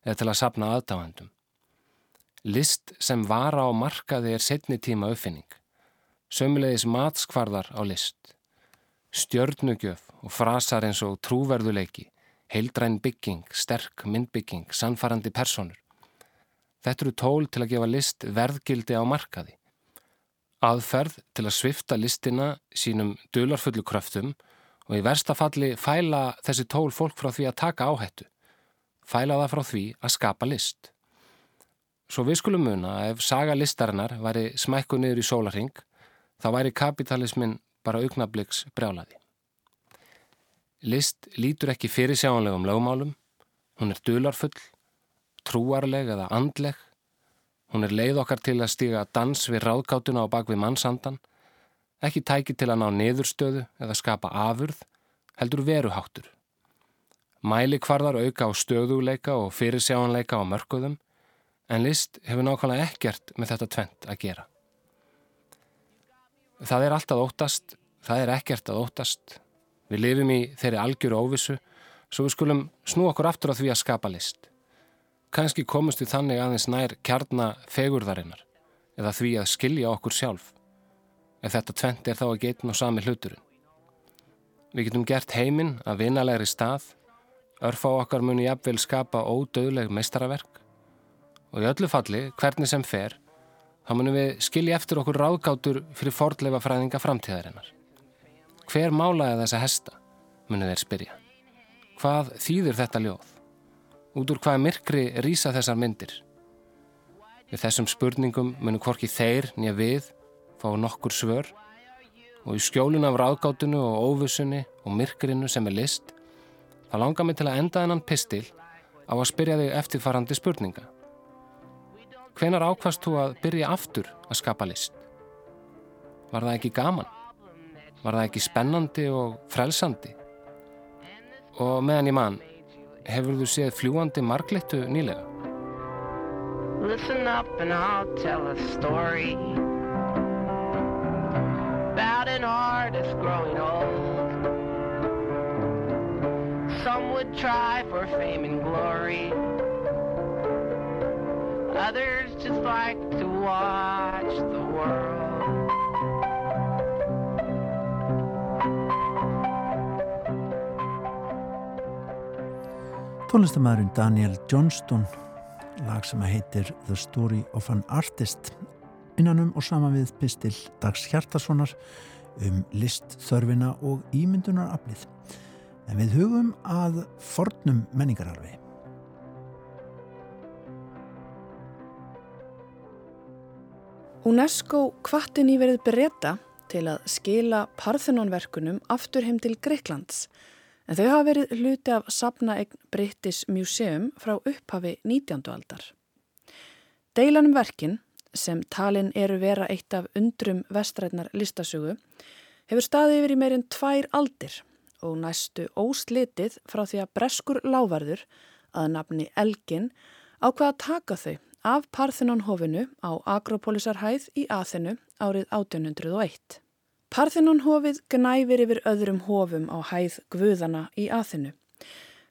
eða til að sapna aðdáendum. List sem vara á markaði er setni tíma uppfinning. Sömulegis matskvarðar á list. Stjörnugjöf og frasar eins og trúverðuleiki, heildræn bygging, sterk myndbygging, sannfarandi personur. Þetta eru tól til að gefa list verðgildi á markaði. Aðferð til að svifta listina sínum dularfullu kröftum og í versta falli fæla þessi tól fólk frá því að taka áhættu. Fæla það frá því að skapa list. Svo við skulum muna að ef saga listarinnar væri smækku niður í sólaring, þá væri kapitalismin bara augnabliks brjálaði. List lítur ekki fyrir sjáanlegum lögmálum, hún er dularfull, trúarleg eða andleg, hún er leið okkar til að stíga dans við ráðgátuna á bakvið mannsandan, ekki tæki til að ná niðurstöðu eða skapa afurð, heldur veruháttur. Mæli hvarðar auka á stöðuleika og fyrir sjáanleika á mörguðum, en list hefur nákvæmlega ekkert með þetta tvent að gera. Það er allt að óttast, það er ekkert að óttast. Við lifum í þeirri algjöru óvissu, svo við skulum snú okkur aftur á því að skapa list. Kanski komust við þannig aðeins nær kjarnar fegurðarinnar, eða því að skilja okkur sjálf, ef þetta tvent er þá að geitn og sami hluturinn. Við getum gert heiminn að vinalegri stað, örfa okkar muni jafnvel skapa ódöðleg meistaraverk, og í öllu falli, hvernig sem fer, þá munum við skilja eftir okkur ráðgátur fyrir fordleifa fræðinga framtíðarinnar. Hver málaði þessa hesta, munum þeir spyrja. Hvað þýðir þetta ljóð? Út úr hvaða myrkri rýsa þessar myndir? Við þessum spurningum munum hvorki þeir nýja við fá nokkur svör og í skjólun af ráðgátunu og óvissunni og myrkrinu sem er list, þá langar mig til að enda þennan pistil á að spyrja þig eftirfarandi spurninga. Hvenar ákvast þú að byrja aftur að skapa list? Var það ekki gaman? Var það ekki spennandi og frelsandi? Og meðan ég mann, hefur þú séð fljúandi marglittu nýlega? Listen up and I'll tell a story About an artist growing old Some would try for fame and glory Others just like to watch the world. tónlistamæðurinn Daniel Johnston lag sem að heitir The Story of an Artist. Innanum og sama við pistil Dags Hjartarssonar um listþörfina og ímyndunaraflið. En við hugum að fornum menningararfi UNESCO kvartin í verið breyta til að skila Parthenonverkunum aftur heim til Greiklands en þau hafa verið hluti af Sapnaegn British Museum frá upphafi 19. aldar. Deilanum verkin, sem talin eru vera eitt af undrum vestrætnar listasögu, hefur staðið yfir í meirinn tvær aldir og næstu óslitið frá því að breskur lávarður að nafni Elgin ákvaða að taka þau af Parthenonhofinu á Agropolisarhæð í Aþenu árið 1801. Parthenonhofið gnæfir yfir öðrum hofum á hæð Guðana í Aþenu,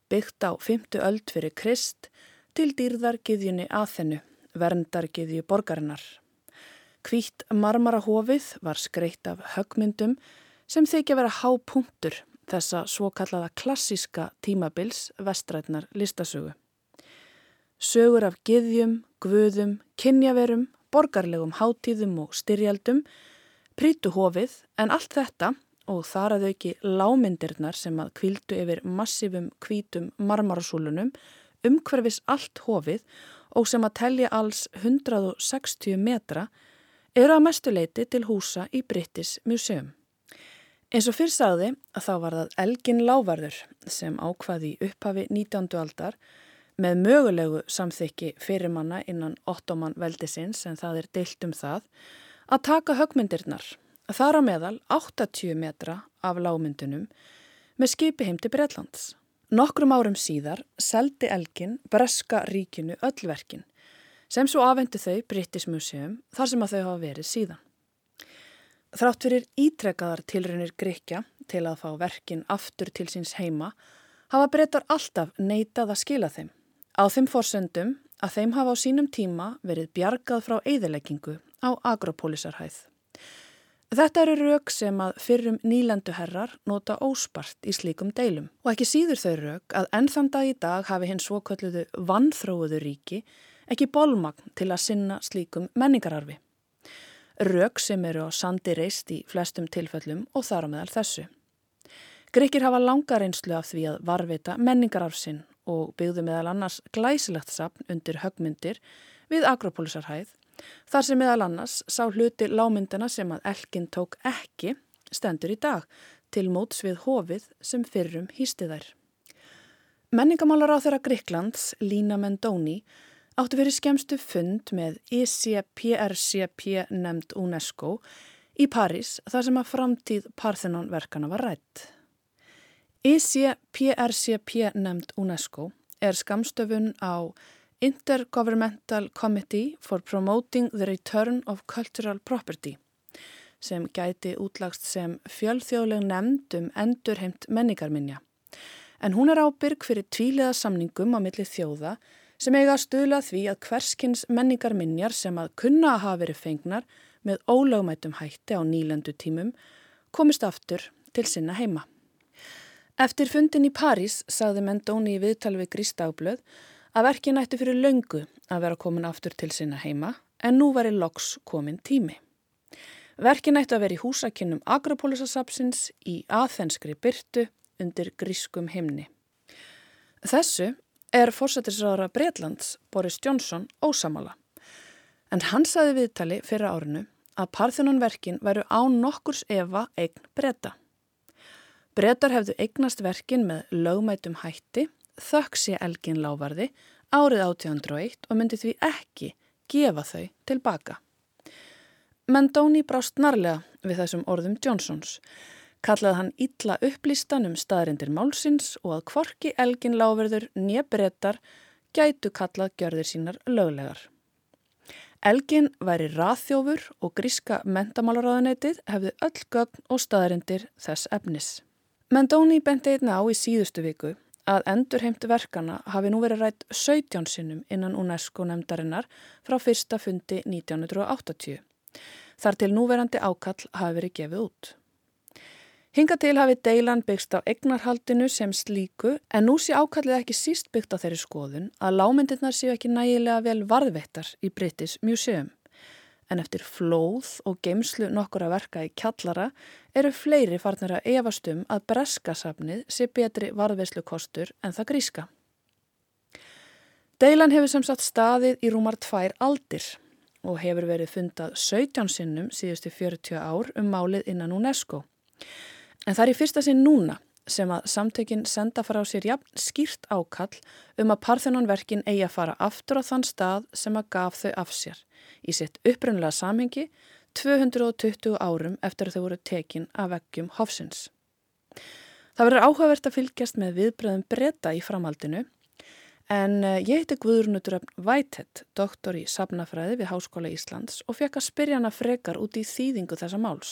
byggt á 5. öld fyrir Krist til dýrðargiðjunni Aþenu, verndargiðju borgarinnar. Kvítt marmarahofið var skreitt af högmyndum sem þykja vera hápunktur þessa svo kallaða klassíska tímabils vestrætnar listasögu. Sögur af giðjum, guðum, kynjaverum, borgarlegum hátíðum og styrjaldum prítu hofið en allt þetta og þar að auki lámyndirnar sem að kvildu yfir massífum kvítum marmarasúlunum umhverfis allt hofið og sem að telja alls 160 metra eru að mestuleiti til húsa í British Museum. Eins og fyrr sagði að þá var það Elgin Lávarður sem ákvaði upphafi 19. aldar með mögulegu samþykki fyrirmanna innan ottoman veldisins en það er deilt um það að taka högmyndirnar, þar á meðal 80 metra af lágmyndunum með skipi heim til Breitlands. Nokkrum árum síðar seldi Elgin Breska ríkinu öllverkin sem svo afhendi þau British Museum þar sem að þau hafa verið síðan. Þrátt fyrir ítrekkaðar tilrunir Grekja til að fá verkin aftur til síns heima hafa breytar alltaf neitað að skila þeim. Á þeim forsendum að þeim hafa á sínum tíma verið bjargað frá eigðileggingu á Agropolisarhæð. Þetta eru rauk sem að fyrrum nýlenduherrar nota óspart í slíkum deilum og ekki síður þau rauk að ennþann dag í dag hafi hinn svokvölduðu vannþróuðu ríki ekki bólmagn til að sinna slíkum menningararfi. Rauk sem eru á sandi reist í flestum tilfellum og þar á meðal þessu. Grekir hafa langa reynslu af því að varvita menningararfsinn og byggðu meðal annars glæsilegt sapn undir högmyndir við Agropolisarhæð Þar sem meðal annars sá hluti lámyndana sem að Elkin tók ekki stendur í dag til móts við hofið sem fyrrum hýsti þær. Menningamálar á þeirra Gríklands, Lína Mendóni, áttu verið skemstu fund með ICPRCP nefnd UNESCO í París þar sem að framtíð Parthenon-verkana var rætt. ICPRCP nefnd UNESCO er skamstöfun á Intergovernmental Committee for Promoting the Return of Cultural Property sem gæti útlagst sem fjölþjóðleg nefnd um endurheimt menningarminja. En hún er ábyrg fyrir tvíliða samningum á milli þjóða sem eiga að stuðla því að hverskins menningarminjar sem að kunna að hafa verið fengnar með ólögmætum hætti á nýlendu tímum komist aftur til sinna heima. Eftir fundin í París sagði Mendóni í viðtal við Grístagblöð að verkin ætti fyrir löngu að vera komin aftur til sinna heima en nú veri loks komin tími. Verkin ætti að vera í húsakinnum Agropolisasapsins í aðfenskri byrtu undir grískum himni. Þessu er fórsættisráðara Breitlands Boris Johnson ósamala en hann saði viðtali fyrir árinu að Parþjónanverkin væru án nokkurs efa eign breyta. Breytar hefðu eignast verkin með lögmætum hætti þökk sé Elgin lávarði árið 1801 og myndi því ekki gefa þau tilbaka. Mendóni brást narlega við þessum orðum Johnsons. Kallaði hann illa upplýstan um staðrindir málsins og að kvorki Elgin láverður nýjabrettar gætu kallað gjörðir sínar löglegar. Elgin væri raðþjófur og gríska mentamálaráðanetið hefði öll gögn og staðrindir þess efnis. Mendóni benti einna á í síðustu viku að endurheimt verkana hafi nú verið rætt 17 sinnum innan UNESCO nefndarinnar frá fyrsta fundi 1980. Þar til núverandi ákall hafi verið gefið út. Hinga til hafi deilan byggst á egnarhaldinu sem slíku en nú sé ákallið ekki síst byggt á þeirri skoðun að lámyndirnar séu ekki nægilega vel varðveittar í British Museum. En eftir flóð og geimslu nokkur að verka í kjallara eru fleiri farnir að efastum að breskasafnið sé betri varðveislu kostur en það gríska. Deilan hefur sem sagt staðið í rúmar tvær aldir og hefur verið fundað 17 sinnum síðustu 40 ár um málið innan UNESCO. En það er í fyrsta sinn núna sem að samtökinn senda frá sér jafn skýrt ákall um að Parthenonverkin eigi að fara aftur á þann stað sem að gaf þau af sér í sitt upprunlega samhengi 220 árum eftir að þau voru tekin af veggjum Hofsins. Það verður áhugavert að fylgjast með viðbröðum breyta í framhaldinu en eh, ég heiti Guðrunutur Vætett, doktor í Sabnafræði við Háskóla Íslands og fekk að spyrja hana frekar út í þýðingu þessa máls.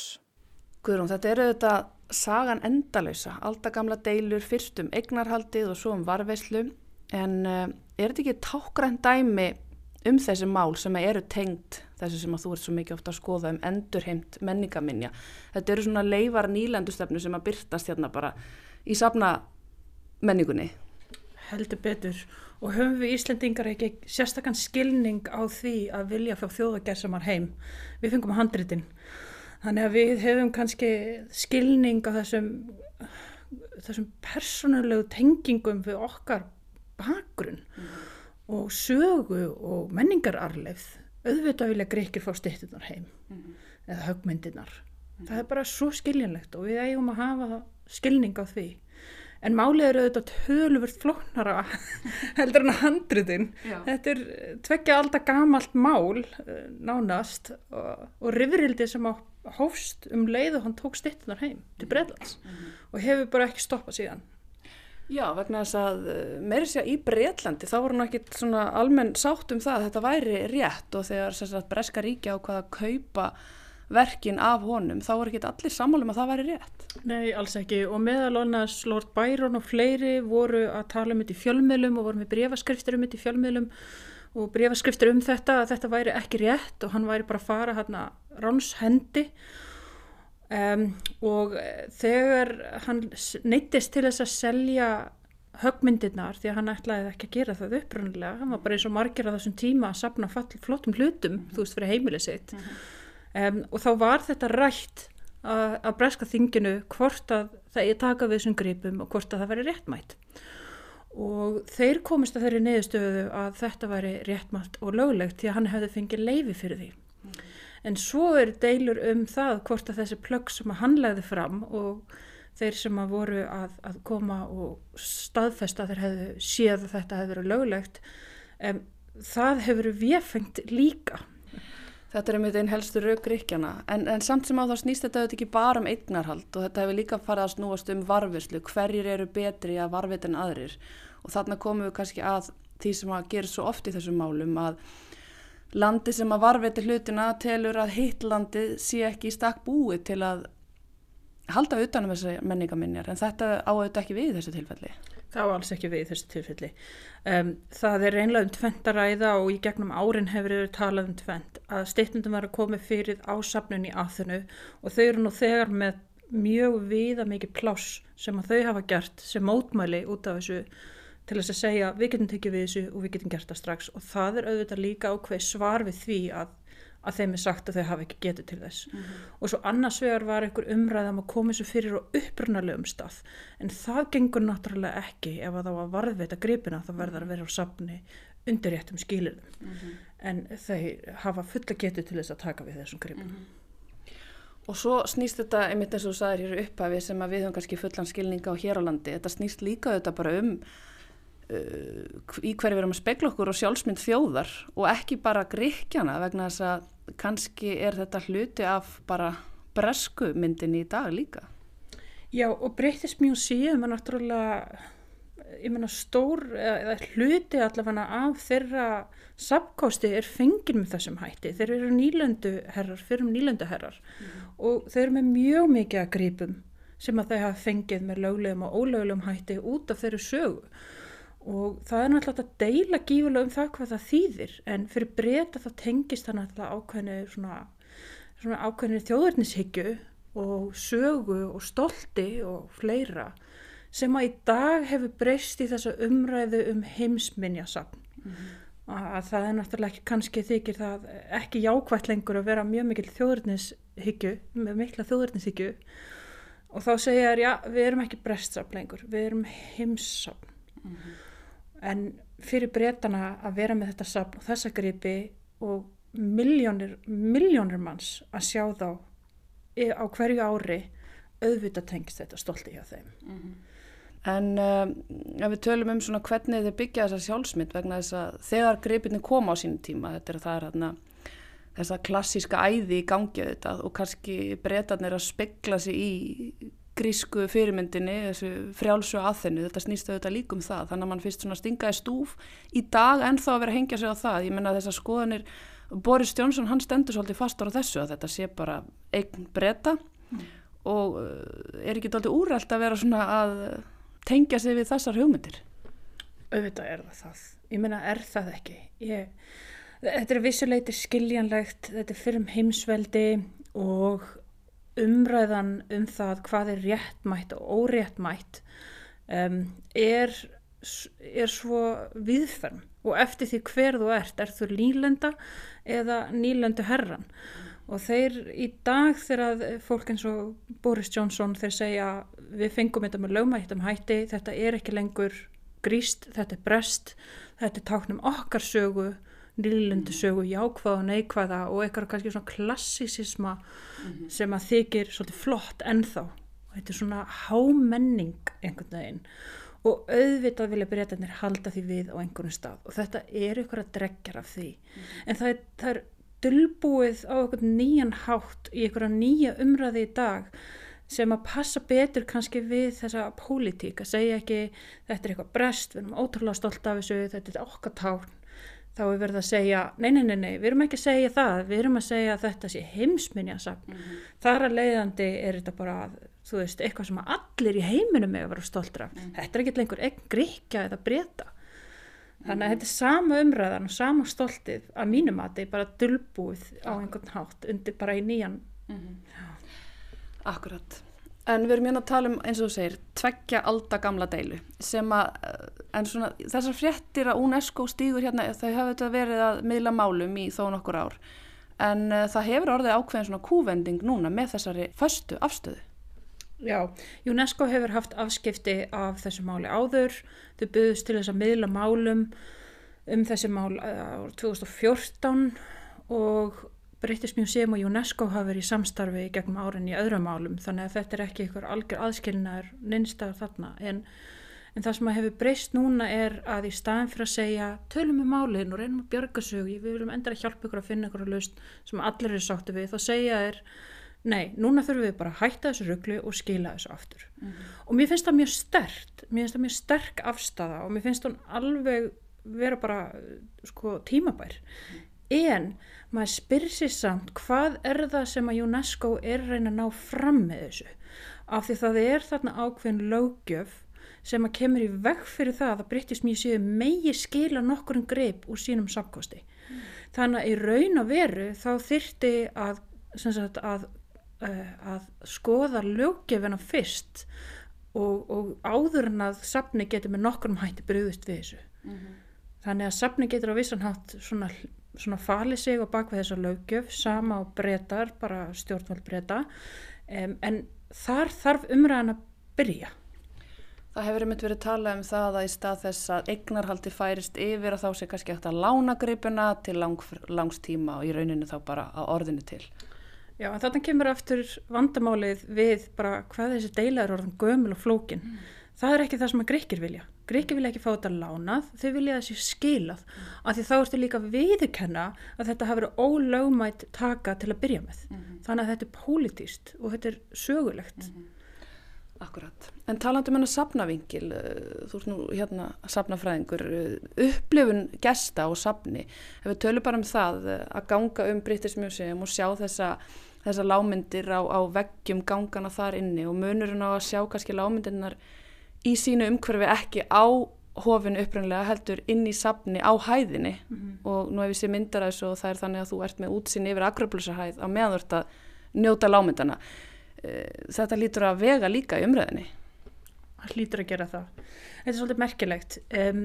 Guðrún, þetta eru þetta sagan endalösa, alltaf gamla deilur fyrst um eignarhaldið og svo um varveislu en uh, er þetta ekki tákgrænt dæmi um þessi mál sem eru tengt þessi sem að þú ert svo mikið ofta að skoða um endurheimt menningaminja. Þetta eru svona leifar nýlandustöfnu sem að byrtast hérna bara í safna menningunni. Heldur betur og höfum við Íslendingar ekki sérstakann skilning á því að vilja frá þjóðagerðsamar heim. Við fengum handritin Þannig að við hefum kannski skilning á þessum, þessum persónulegu tengingum við okkar bakgrunn mm. Og sögu og menningararleifð. Auðvitað vilja greikir fá styrtunar heim mm. eða högmyndinar. Mm. Það er bara svo skiljanlegt og við eigum að hafa skilning á því. En málið eru auðvitað töluvert flóknara heldur en að handriðin. Þetta er tveggja alltaf gamalt mál eh, nánast og, og rifrildi sem á hófst um leið og hann tók stittunar heim til Breitlands mm -hmm. og hefur bara ekki stoppað síðan Já, vegna þess að eh, meiri sé að í Breitlandi þá voru hann ekki svona almenn sátt um það að þetta væri rétt og þegar sagt, Breska ríkja á hvað að kaupa verkin af honum, þá voru ekki allir sammálum að það væri rétt. Nei, alls ekki og meðal annars Lord Byron og fleiri voru að tala um þetta í fjölmiðlum og voru með breyfaskriftir um þetta í fjölmiðlum og breyfaskriftir um þetta að þetta væri ekki rétt og hann væri bara að fara hérna ránshendi um, og þegar hann neytist til þess að selja högmyndirnar því að hann ætlaði ekki að gera það uppröndilega, hann var bara eins og margir á þessum tíma að sapna flottum hlutum mm -hmm. þú veist fyrir heimilið sitt mm -hmm. um, og þá var þetta rætt að, að breska þinginu hvort að það er taka við þessum gripum og hvort að það veri réttmætt og þeir komist að þeirri neðustöðu að þetta væri réttmætt og löglegt því að hann hefði fengið leifi fyrir því en svo er deilur um það hvort að þessi plögg sem að hann legði fram og þeir sem að voru að, að koma og staðfesta þeir hefðu séð að þetta hefur verið löglegt um, það hefur við fengt líka. Þetta er einmitt einn helstu raugríkjana en, en samt sem á þá snýst þetta ekki bara um eignarhald og þetta hefur líka farið að snúast um varfislu, hverjir eru betri að varfita en aðrir. Og þarna komum við kannski að því sem að gera svo oft í þessum málum að landi sem að varveti hlutina telur að hitt landi sé ekki í stakk búi til að halda utanum þessi menningaminjar en þetta áauðt ekki við þessu tilfelli. Það á alls ekki við þessu tilfelli. Um, það er einlega um tvent að ræða og í gegnum árin hefur yfir talað um tvent að steytnundum var að koma fyrir ásapnun í aðþunu og þau eru nú þegar með mjög viða mikið pláss sem að þau hafa gert sem mótmæli út af þessu til þess að segja við getum tekið við þessu og við getum gert það strax. Og það er auðvitað líka ákveð svar við því að, að þeim er sagt að þau hafa ekki getið til þess. Mm -hmm. og svo annars vegar var einhver umræðam að koma þessu fyrir á upprunalegum stað. En það gengur náttúrulega ekki. Ef að þá að varðveita gripina þá verður að vera á sapni undir réttum skýlunum mm -hmm. en þau hafa fulla getið til þess að taka við þessum gripina mm -hmm. Og svo snýst þetta, einmitt eins og þú sagðir hér upphafi sem að við höfum kannski fullan skilninga á hér á landi, þetta snýst líka þetta bara um í hverju við erum að spekla okkur og sjálfsmynd þjóðar og ekki bara gríkjana vegna þess að kannski er þetta hluti af bara bresku myndin í dag líka. Já og Breytist Museum er náttúrulega ég menna stór eða hluti allavega af þeirra sapkosti er fengin með þessum hætti. Þeir eru nýlöndu herrar, fyrir nýlöndu herrar mm. og þeir eru með mjög mikið að grípum sem að þeir hafa fengið með löglegum og ólöglegum hætti út af þeirru sögu og það er náttúrulega að deila gífulega um það hvað það þýðir en fyrir breyta þá tengist það náttúrulega ákveðinu svona, svona ákveðinu þjóðverðnishyggju og sögu og stolti og fleira sem að í dag hefur breyst í þessa umræðu um heimsminjasafn. Mm -hmm. Að það er náttúrulega ekki kannski þykir það ekki jákvægt lengur að vera mjög mikil þjóðurnishyggju, með mikla þjóðurnishyggju og þá segja þér, já, við erum ekki brestsafn lengur, við erum heimsafn. Mm -hmm. En fyrir breytana að vera með þetta safn og þessa gripi og miljónir, miljónir manns að sjá þá á hverju ári auðvitað tengst þetta stolti hjá þeim. Mm -hmm. En um, ef við tölum um svona hvernig þið byggja þessa sjálfsmynd vegna þess að þegar greipinni koma á sínum tíma, þetta er það er hérna þessa klassíska æði í gangi þetta og kannski breytanir að spegla sig í grísku fyrirmyndinni, þessu frjálsu aðþennu, þetta snýst auðvitað líkum það, þannig að mann fyrst svona stingaði stúf í dag en þá að vera að hengja sig á það, ég menna þessar skoðanir, Boris Jónsson hann stendur svolítið fastur á þessu að þetta sé bara eign breyta mm. og uh, er ekki alltaf úrælt að vera svona að tengja sig við þessar hugmyndir? Auðvitað er það það. Ég meina, er það ekki? Ég, þetta er vissuleiti skiljanlegt, þetta er fyrir heimsveldi og umræðan um það hvað er réttmætt og óréttmætt um, er, er svo viðferm og eftir því hver þú ert, er þú nýlenda eða nýlendu herran. Og þeir í dag þegar fólk eins og Boris Johnson þeir segja við fengum þetta með lögmættum hætti þetta er ekki lengur gríst, þetta er brest þetta er táknum okkar sögu nýlendu sögu, jákvæða og neikvæða og eitthvað kannski svona klassisisma mm -hmm. sem að þykir svolítið flott ennþá þetta er svona hámenning einhvern veginn og auðvitað vilja breytanir halda því við á einhvern stað og þetta er ykkur að dregjar af því mm -hmm. en það er, það er dölbúið á einhvern nýjan hátt í einhverja nýja umræði í dag sem að passa betur kannski við þessa pólitík að segja ekki þetta er eitthvað brest, við erum ótrúlega stolt af þessu, þetta er okkar tán þá er verið að segja, nei, nei, nei, nei við erum ekki að segja það, við erum að segja að þetta sé heimsminjasagn, mm -hmm. þar að leiðandi er þetta bara, þú veist, eitthvað sem allir í heiminum er að vera stoltra mm -hmm. þetta er ekki lengur einn gríkja eða breyta Þannig að þetta er sama umræðan og sama stoltið að mínum að þetta er bara dölbúið á einhvern hátt undir bara í nýjan. Mm -hmm. Akkurat. En við erum hérna að tala um, eins og þú segir, tveggja alda gamla deilu sem að, eh, en svona þessar fréttir að UNESCO stýgur hérna, þau hafa þetta verið að miðla málum í þó nokkur ár. En uh, það hefur orðið ákveðin svona kúvending núna með þessari föstu afstöðu. Já, UNESCO hefur haft afskipti af þessu máli áður, þau byggðust til þess að miðla málum um þessi mál á 2014 og British Museum og UNESCO hafa verið í samstarfi gegnum árin í öðrum málum þannig að þetta er ekki ykkur algjör aðskilnaður nynstaður þarna. En, en það sem hefur breyst núna er að í staðin fyrir að segja tölum við málinn og reynum að björga sög við viljum endara hjálpa ykkur að finna ykkur að löst sem allir eru sáttu við þá segja er nei, núna þurfum við bara að hætta þessu rugglu og skila þessu aftur. Mm og mér finnst það mjög stert mér finnst það mjög sterk afstafa og mér finnst það alveg vera bara sko tímabær. Mm. En maður spyrir sér samt hvað er það sem að UNESCO er að reyna að ná fram með þessu af því það er þarna ákveðin lögjöf sem að kemur í veg fyrir það að British Museum megi skila nokkur greip úr sínum samkosti mm. þannig að í raun og veru þá þyrti að, sagt, að uh, að skoða löggefina fyrst og, og áður en að safni getur með nokkrum hætti bröðust við þessu mm -hmm. þannig að safni getur á vissan hatt svona, svona fali sig og bakvið þessa löggef sama á breytar, bara stjórnvald breyta um, en þar þarf umræðan að byrja Það hefur einmitt verið talað um það að í stað þess að eignarhaldi færist yfir að þá sé kannski eftir að lána gripuna til lang, langs tíma og í rauninu þá bara á orðinu til. Já, en þarna kemur aftur vandamálið við bara hvað þessi deila er orðan gömul og flókin. Mm. Það er ekki það sem að greikir vilja. Greikir vilja ekki fá þetta lánað, þau vilja þessi skilað. Mm. Af því þá ertu líka viðkenna að þetta hafi verið ólögmætt taka til að byrja með. Mm. Þannig að þetta er pólitíst og þetta er sögulegt. -hmm. Akkurat. En talandum hennar sapnavingil, eh, þú ert nú hérna sapnafræðingur, eh, upplifun gesta og sapni, ef við tölum bara um það eh, að ganga um British Museum og sjá þessa, þessa lámyndir á, á veggjum gangana þar inni og munurinn á að sjá kannski lámyndirnar í sínu umhverfi ekki á hofinu upprannlega heldur inn í sapni á hæðinni mm -hmm. og nú hef ég sé myndar að þessu og það er þannig að þú ert með útsýn yfir agrablusahæð á meðvörta njóta lámyndana þetta lítur að vega líka í umræðinni. Það lítur að gera það. Þetta er svolítið merkilegt. Um,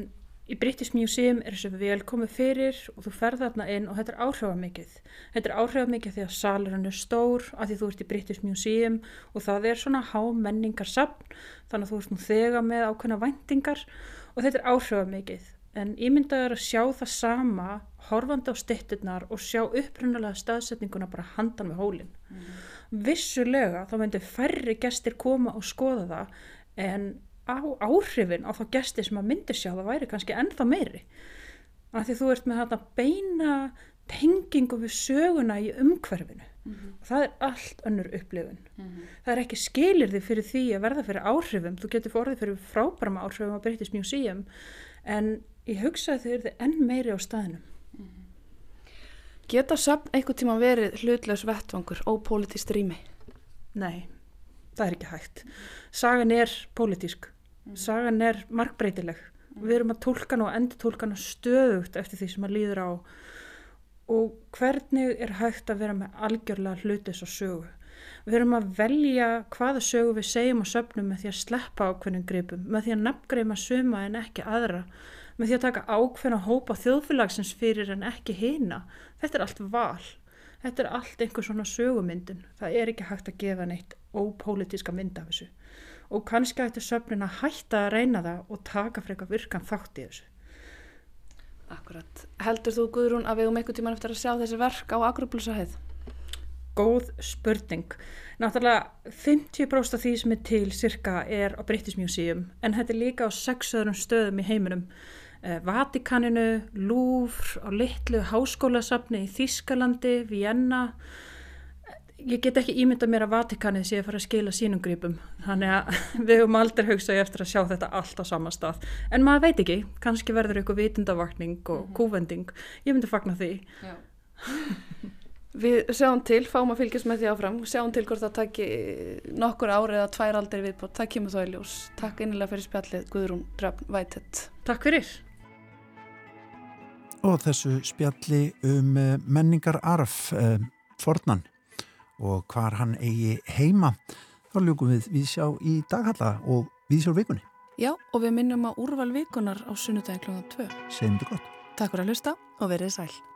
í British Museum er þessu vel komið fyrir og þú ferð þarna inn og þetta er áhrifamikið. Þetta er áhrifamikið því að salurinn er stór að því þú ert í British Museum og það er svona hámenningar sapn þannig að þú ert nú þegar með ákveðna vendingar og þetta er áhrifamikið. En ímyndaður að sjá það sama horfandi á stitturnar og sjá upprunalega staðsetninguna bara handan með hólinn. Mm. Vissulega þá myndir færri gestir koma og skoða það en á áhrifin á þá gesti sem að myndir sjá það væri kannski ennþá meiri af því þú ert með þetta beina tengingu við söguna í umhverfinu mm -hmm. það er allt önnur upplifun mm -hmm. það er ekki skilir því fyrir því að verða fyrir áhrifum þú getur forðið fyrir frábæra áhrifum á British Museum en ég hugsaði þau eru enn meiri á staðinum mm -hmm. Geta söfn einhver tíma verið hlutlaus vettvangur ópolítist rými? Nei, það er ekki hægt sagan er pólitísk sagan er markbreytileg. Við erum að tólka hana og endur tólka hana stöðugt eftir því sem að líður á. Og hvernig er hægt að vera með algjörlega hlutis og sögu? Við erum að velja hvaða sögu við segjum og söpnum með því að sleppa ákveðnum gripum með því að nafngreima suma en ekki aðra með því að taka ákveðna hópa þjóðfélagsins fyrir en ekki hýna þetta er allt val. Þetta er allt einhver svona sögumyndin það er ekki hægt að gefa neitt ópolítiska mynd af þessu og kannski ætti söfnin að hætta að reyna það og taka frekar virkan þátt í þessu. Akkurat. Heldur þú Guðrún að við um einhver tíman eftir að sjá þessi verk á agruplusaheið? Góð spurning. Náttúrulega 50% af því sem er til cirka er á British Museum en þetta er líka á sex öðrum stöðum í heiminum. Eh, Vatikaninu, Louvre, á litlu háskólasafni í Þískalandi, Vienna ég get ekki ímynda mér að Vatikanið sé að fara að skila sínum gripum þannig að við höfum aldrei hugsaði eftir að sjá þetta allt á sama stað. En maður veit ekki, kannski verður eitthvað vitundavakning og mm -hmm. kúvending. Ég myndi fagna því. Við sjáum til, fáum að fylgjast með því áfram. Sjáum til hvort það takki nokkur ári eða tvær aldrei viðbútt, það kemur þá í ljós. Takk einnilega fyrir spjallið Guðrún Drafn Vætett Takk fyrir. Og þessu spjalli um eh, menningar arf eh, fornan og hvar hann eigi heima. Þá ljúkum við við sjá í daghalla og við sjá vikunni. Já, og við minnum að úrval vikunar á sunnudagin kl. 2. Segjum þetta gott. Takk fyrir að hlusta og verið sæl.